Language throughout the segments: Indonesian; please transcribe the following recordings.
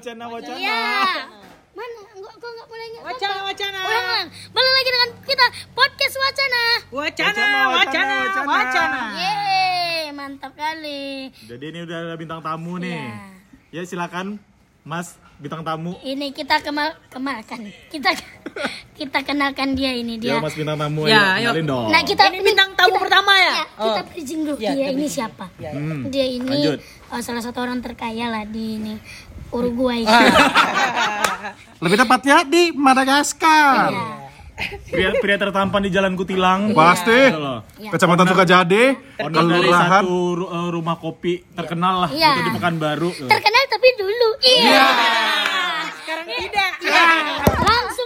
wacana wacana. Iya. Mana? Enggak, kok enggak boleh ingat Wacana, apa? wacana. Ulang, ulang. Balik lagi dengan kita podcast wacana. Wacana, Wacana, wacana, wacana. wacana. Yeay, mantap kali. Jadi ini udah ada bintang tamu nih. Iya. Ya silakan Mas bintang tamu. Ini kita kemal kemalkan. Kita kita kenalkan dia ini Ya dia. Mas bintang tamu Ya, ayo. kenalin dong. Nah, kita Ini bintang tamu pertama ya? Ya, kita Oh. bridging dulu Ya, dia kita ini siapa? Ya, Hmm. Dia ini Lanjut. uh, salah satu orang terkaya lah di ini Uruguay. Ah. Lebih tepatnya di Madagaskar. Iya. Pria, pria tertampan di Jalan Kutilang. Pasti. Gitu loh. Iya. Kecamatan Sukajadi, Owner dari satu ru- eh, rumah kopi terkenal lah Iya. itu di Pekanbaru. Terkenal tapi dulu. Iya. Sekarang tidak.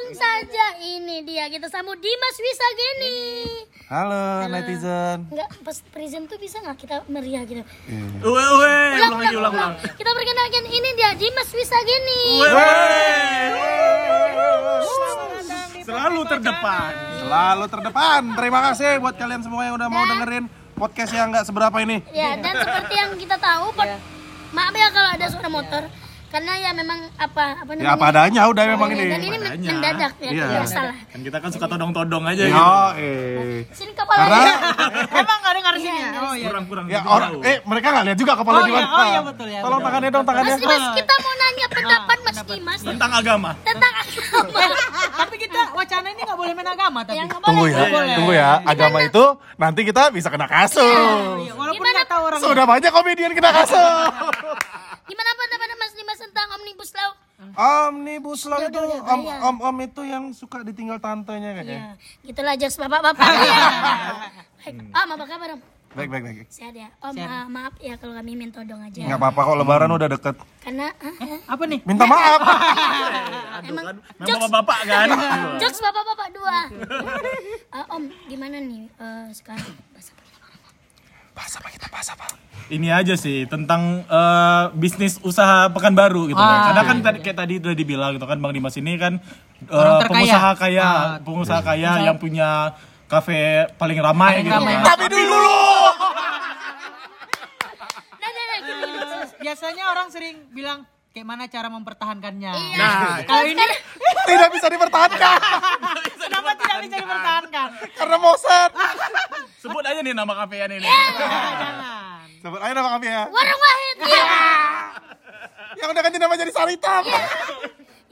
Langsung saja ini dia kita sambut Dimas Wisageni. Halo netizen. Enggak pas present tuh bisa nggak kita meriah gitu. Uwe uwe, ulang lagi ulang ulang. Kita perkenalkan ini dia Dimas Wisageni. Uwe, uwe. Selalu terdepan. Selalu terdepan. Terima kasih buat kalian semua yang udah mau dengerin podcast yang nggak seberapa ini. Ya, dan seperti yang kita tahu, pod- maaf ya kalau ada suara motor karena ya memang apa apa namanya? Ya apa adanya udah memang Dan ini. ini men- Adanya. mendadak ya, Iya. tidak salah. Kan kita kan suka todong-todong aja gitu. Yo, eh. Sini kepala Karena Emang nggak dengar sini ya? Oh iya. Kurang-kurang ya gitu orang eh mereka nggak lihat juga kepala Oh di iya, mana. oh iya, betul ya, Tolong tangannya dong tangannya. Mas Dimas, kita mau nanya pendapat Mas Dimas tentang agama. tentang agama. Tapi kita wacana ini nggak boleh main agama tapi. Yang nggak Tunggu boleh. ya, tunggu ya. Agama itu nanti kita bisa kena kasus. Iya, Walaupun nggak tahu orang. Sudah banyak komedian kena kasus. Gimana pendapat Mas Dimas tentang Omnibus Law? Omnibus law itu udah, udah, om, bayar. om om itu yang suka ditinggal tantenya kayaknya. Ya, gitulah jokes bapak-bapak. ya. Baik. Om, apa kabar Om? Baik baik baik. Sehat ya? Om, ah, maaf ya kalau kami minta todong aja. Nggak apa-apa kok lebaran udah deket. Karena ah, ah, Apa nih? Minta maaf. emang Kan memang bapak-bapak kan. jokes bapak-bapak dua. Ah, om, gimana nih eh, sekarang? Bahasa? Bahas apa kita bahas apa? Ini aja sih tentang eh, bisnis usaha Pekanbaru gitu. Ah, Karena kan tadi kayak tadi udah dibilang gitu kan Bang Dimas ini kan terkaya. pengusaha kaya, Ah, pengusaha kaya yang punya kafe paling ramai Paling gitu ramai. kan. Tapi dulu. Nah, nah, nah, gini. Biasanya orang sering bilang kayak mana cara mempertahankannya. Iya. Nah, Kalau ini Tidak bisa dipertahankan kenapa tidak bisa dipertahankan? karena moset. sebut aja nih nama kafean ini. Jangan. Sebut aja nama kami ya. Warung Wahid. Ya. Yang udah ganti nama jadi Saritam.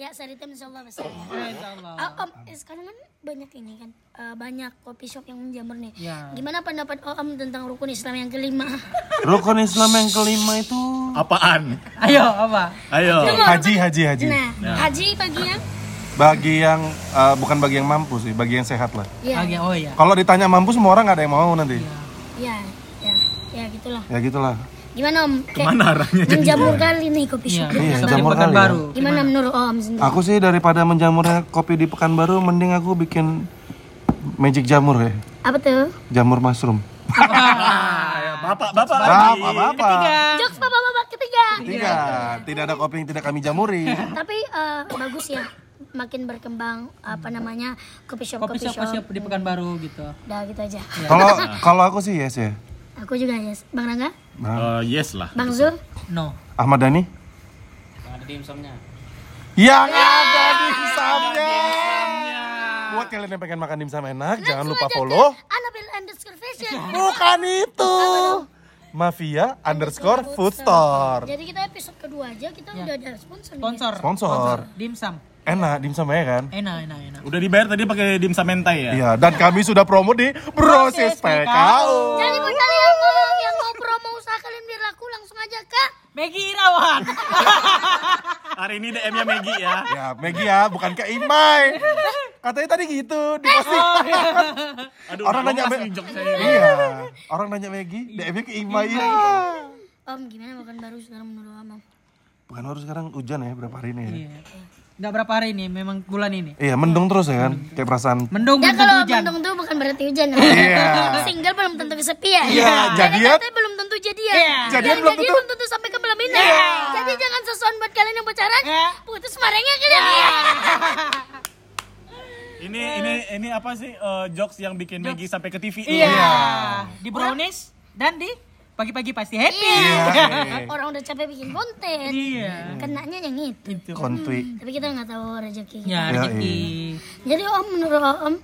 Ya, Saritem insya Allah besar. Insya Allah. Ah, om, eh, sekarang kan banyak ini kan, eh, banyak kopi shop yang menjamur nih. Ya. Gimana pendapat Om tentang rukun Islam yang kelima? Rukun Islam yang kelima itu Apaan? Ayo apa? Ayo. haji haji haji. Nah, haji bagi yang, Bagi yang eh, bukan bagi yang mampu sih, bagi yang sehat lah. ya, Lagi oh iya. Kalau ditanya mampu semua orang nggak ada yang mau nanti. ya, ya, ya gitulah. Ya gitulah. Gimana Om? Kayak Ke mana arahnya jadi? menjamur kali nih kopi Iya. shop. Iya, Seperti jamur kali ya. Pekanbaru. Gimana menurut Om sendiri? Aku sih daripada menjamurnya kopi di Pekanbaru, mending aku bikin magic jamur ya, Apa tuh? jamur mushroom. Bapak, bapak lagi. Apa apa? Jokes bapak-bapak ketiga. Tiga, tidak ada kopi yang tidak kami jamuri. Tapi eh, bagus ya, makin berkembang apa namanya kopi shop Kopi shop kopi shop di Pekanbaru gitu. Udah gitu aja. Kalau kalau aku sih yes ya. Aku juga ya, Bang Rangga, Eh, yes lah. Bang Zul. No. Ahmad Dhani? Ada dimsumnya. Yang ada dimsumnya. Buat kalian yang pengen makan dimsum enak, jangan lupa follow. Anabel underscore fashion. Bukan itu. Mafia underscore food store. Jadi kita episode kedua aja kita udah ada sponsor. nih. Sponsor. Sponsor. Dimsum. Enak dimsumnya kan? Enak, enak, enak. Udah dibayar tadi pakai dimsum mentai ya? Iya, dan kami sudah promo di Proses PKU. Jadi buat kalian mau yang mau promo usaha kalian biar laku langsung aja ke Maggie Irawan. Hari ini DM-nya Megi ya. Ya, Megi ya, bukan ke Imai. Katanya tadi gitu, diposting. Aduh, Orang nanya kasih Me- jok saya. Iya, orang nanya Megi, DM-nya ke Imai ya. Om gimana makan baru sekarang menurut Om? Bukan harus sekarang hujan ya berapa hari ini ya? Iya. Nggak berapa hari ini, memang bulan ini. Iya, mendung terus ya kan? Kayak perasaan. Mendung Ya belum kalau hujan. mendung tuh bukan berarti hujan. ya. Iya. Single belum tentu kesepian. Iya, jadian. PDKT belum tentu jadian. Iya. Jadian belum tentu. belum tentu sampai ke pelaminan. Jadi jangan sesuatu buat kalian yang pacaran. Iya. Putus marahnya kalian. Ini ini ini apa sih eh, jokes yang bikin Megi sampai ke TV? Iya. Di brownies dan di pagi-pagi pasti happy. Iya. Orang udah capek bikin konten. Iya. Kenanya yang itu. Kontui. Tapi kita nggak tahu rezeki. Ya, Ya, rezeki. Jadi Om menurut Om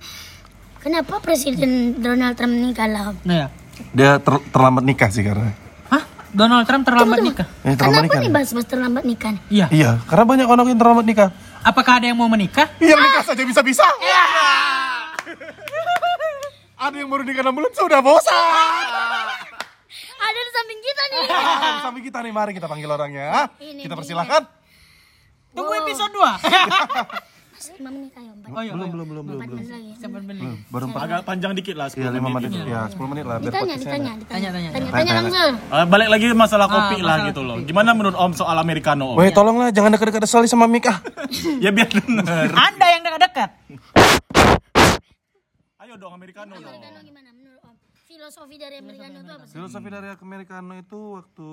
kenapa Presiden Donald Trump ini kalah? Om? Nah, ya. Dia ter- terlambat nikah sih karena. Hah? Donald Trump terlambat nikah? Eh, terlambat Kenapa nikah. nih bahas-bahas terlambat nikah? nih? Iya. Iya, karena banyak orang yang terlambat nikah. Apakah ada yang mau menikah? Iya nikah saja bisa-bisa. Ada yang baru nikah 6 bulan sudah bosan. Ada di samping kita nih. Samping kita nih, mari kita panggil orangnya. Ini Kita dia. persilahkan. Tunggu episode 2. Masih lima menit ayo. Empat Oh iya. Belum, belum, belum, belum. empat menit lagi. Sabar beli. Baru 4 Agak panjang dikit lah. Iya, 5 menit. Ya, 10 menit lah Ditanya, ditanya, ada. ditanya, Tanya, tanya. tanya, Tanya, tanya langsung. Eh, balik lagi masalah kopi Ah, lah masalah gitu loh. Gimana menurut Om soal americano Om? Weh, tolonglah jangan dekat-dekat sekali sama Mik ah. ya biar denger. Anda yang dekat-dekat. Ayo dong americano dong. Americano gimana menurut Om? Filosofi dari Americano itu apa sih? Filosofi dari americano itu waktu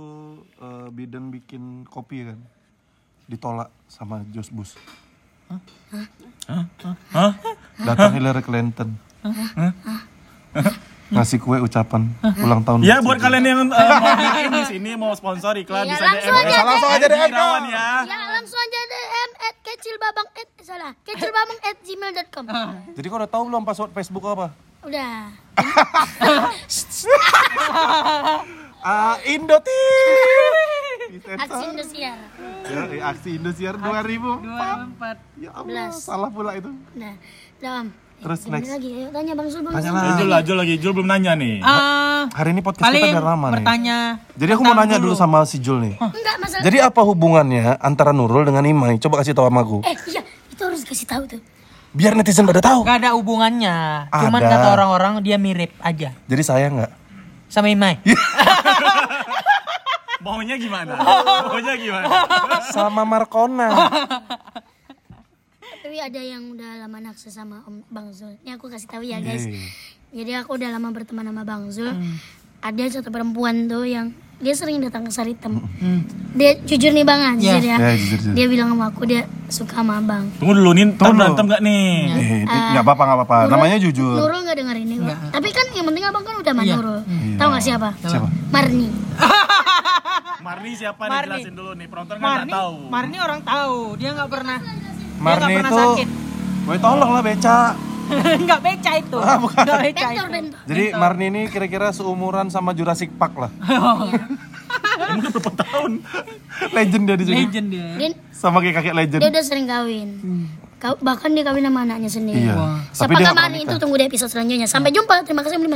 eh, Biden bikin kopi kan ditolak sama Josh Bush. Hah? Datang Hillary Clinton. Ngasih kue ucapan ulang tahun. Ya buat kalian yang eh, mau bikin di sini mau sponsor iklan Iya, bisa langsung DM. aja, langsung aja DM, ya. Ya langsung aja DM at kecilbabang at salah kecilbabang at gmail.com Jadi kau udah tahu belum password Facebook apa? Udah Ah, Indoti. aksi Indosiar Ya, eh, aksi Indosiar 2000. 24. Ya Allah, salah pula itu. Udah Udah Om Terus Ini next. lagi ayo tanya Bang Sul Bang Tanya Sul. lah. Eh, Jul lah, Jul lagi. Jul belum nanya nih. Ah, Hari ini podcast kita biar lama nih. bertanya. Jadi aku mau nanya dulu sama si Jul nih. Enggak masalah Jadi apa hubungannya antara Nurul dengan Imai? Coba kasih tahu sama aku. Eh iya itu harus kasih tahu tuh Biar netizen pada tahu. Gak ada hubungannya. Cuman Ada. kata orang-orang dia mirip aja Jadi saya nggak? Sama Imai. Maunya gimana? Maunya gimana? Sama Markona. Tapi ada yang udah lama naksir sama Om Bang Zul Ini aku kasih tahu ya guys Yeay. Jadi aku udah lama berteman sama Bang Zul Ada satu perempuan tuh yang Dia sering datang ke Saritem Dia jujur nih Bang ah, jujur ya Ya, jujur, jujur. Dia bilang sama aku dia suka sama Bang Tunggu dulu nih, Tunggu. berantem gak nih? Eh, nggak apa-apa nggak apa-apa. Namanya jujur. Nurul gak denger ini kok. Tapi kan yang penting abang kan udah sama Nurul. Tahu gak siapa? Siapa? Marni. Marni siapa nih? Marni. Jelasin dulu nih. Penonton kan nggak tahu. Marni orang tahu. Dia nggak pernah. dia Marni nggak pernah itu. sakit. Woi tolong lah beca. Nggak beca itu. Ah, bukan. Nggak beca Bentor itu. bentor. Jadi Marni ini kira-kira seumuran sama Jurassic Park lah. Emang udah berapa tahun? Legend dia di sini. Legend dia. Dia, Sama kayak kakek legend. dia udah sering kawin. Kau, bahkan dia kawin sama anaknya sendiri. Iya. Marni pernah itu tunggu di episode selanjutnya. Sampai jumpa. Terima kasih Mas.